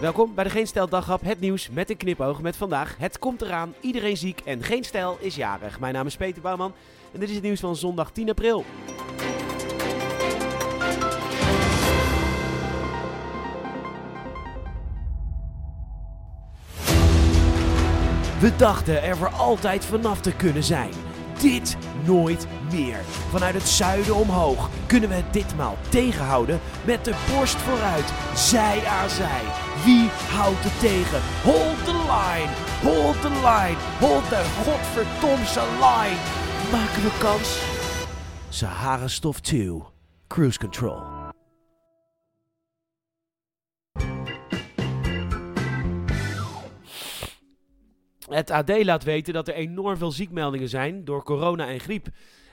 Welkom bij de Geen Stijl Daghap, het nieuws met een knipoog met vandaag. Het komt eraan, iedereen ziek en geen stijl is jarig. Mijn naam is Peter Bouwman en dit is het nieuws van zondag 10 april. We dachten er voor altijd vanaf te kunnen zijn. Dit nooit meer. Vanuit het zuiden omhoog kunnen we het ditmaal tegenhouden met de borst vooruit, zij aan zij. Wie houdt het tegen? Hold the line, hold the line, hold the godverdomse line. Maken we kans? Sahara Stof 2, Cruise Control. Het AD laat weten dat er enorm veel ziekmeldingen zijn door corona en griep.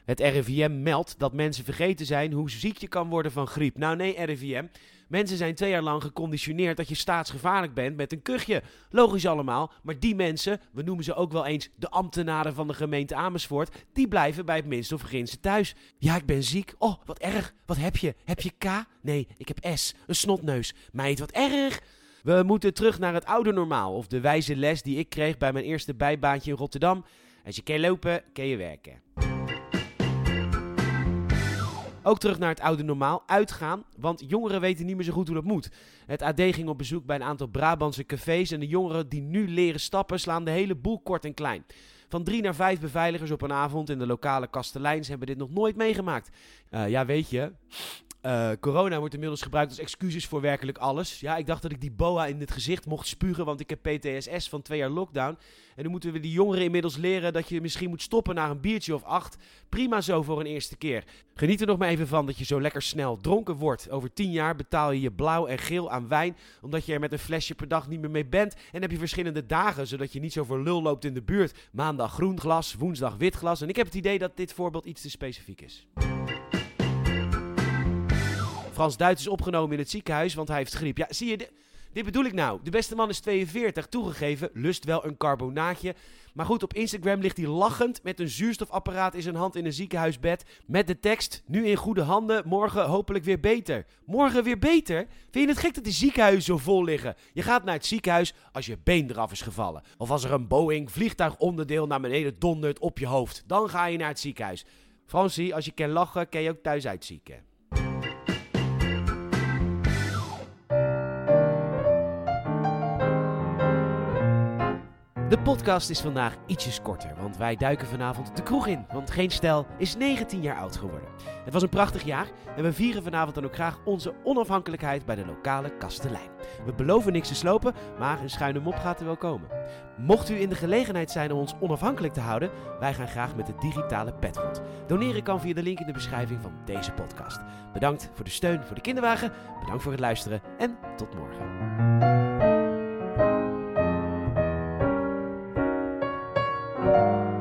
Het RIVM meldt dat mensen vergeten zijn hoe ziek je kan worden van griep. Nou nee, RIVM. Mensen zijn twee jaar lang geconditioneerd dat je staatsgevaarlijk bent met een kuchje. Logisch allemaal, maar die mensen, we noemen ze ook wel eens de ambtenaren van de gemeente Amersfoort, die blijven bij het minste of geringste thuis. Ja, ik ben ziek. Oh, wat erg. Wat heb je? Heb je K? Nee, ik heb S. Een snotneus. Meid, wat erg. We moeten terug naar het oude normaal, of de wijze les die ik kreeg bij mijn eerste bijbaantje in Rotterdam. Als je kan lopen, kan je werken. Ook terug naar het oude normaal, uitgaan, want jongeren weten niet meer zo goed hoe dat moet. Het AD ging op bezoek bij een aantal Brabantse cafés en de jongeren die nu leren stappen slaan de hele boel kort en klein. Van drie naar vijf beveiligers op een avond in de lokale kasteleins hebben dit nog nooit meegemaakt. Uh, ja, weet je, uh, corona wordt inmiddels gebruikt als excuses voor werkelijk alles. Ja, ik dacht dat ik die boa in het gezicht mocht spugen, want ik heb PTSS van twee jaar lockdown. En nu moeten we die jongeren inmiddels leren dat je misschien moet stoppen naar een biertje of acht. Prima zo voor een eerste keer. Geniet er nog maar even van dat je zo lekker snel dronken wordt. Over tien jaar betaal je je blauw en geel aan wijn, omdat je er met een flesje per dag niet meer mee bent. En heb je verschillende dagen, zodat je niet zo voor lul loopt in de buurt. Maandag groen glas, woensdag wit glas. En ik heb het idee dat dit voorbeeld iets te specifiek is. Frans Duits is opgenomen in het ziekenhuis, want hij heeft griep. Ja, zie je, dit bedoel ik nou. De beste man is 42, toegegeven, lust wel een carbonaatje. Maar goed, op Instagram ligt hij lachend met een zuurstofapparaat in zijn hand in een ziekenhuisbed. Met de tekst, nu in goede handen, morgen hopelijk weer beter. Morgen weer beter? Vind je het gek dat die ziekenhuizen zo vol liggen? Je gaat naar het ziekenhuis als je been eraf is gevallen. Of als er een Boeing vliegtuigonderdeel naar beneden dondert op je hoofd. Dan ga je naar het ziekenhuis. Fransie, als je kan lachen, kan je ook thuis uitzieken. De podcast is vandaag ietsjes korter, want wij duiken vanavond de kroeg in. Want Geen Stijl is 19 jaar oud geworden. Het was een prachtig jaar en we vieren vanavond dan ook graag onze onafhankelijkheid bij de lokale kastelein. We beloven niks te slopen, maar een schuine mop gaat er wel komen. Mocht u in de gelegenheid zijn om ons onafhankelijk te houden, wij gaan graag met de digitale pet rond. Doneren kan via de link in de beschrijving van deze podcast. Bedankt voor de steun voor de kinderwagen, bedankt voor het luisteren en tot morgen. Thank you.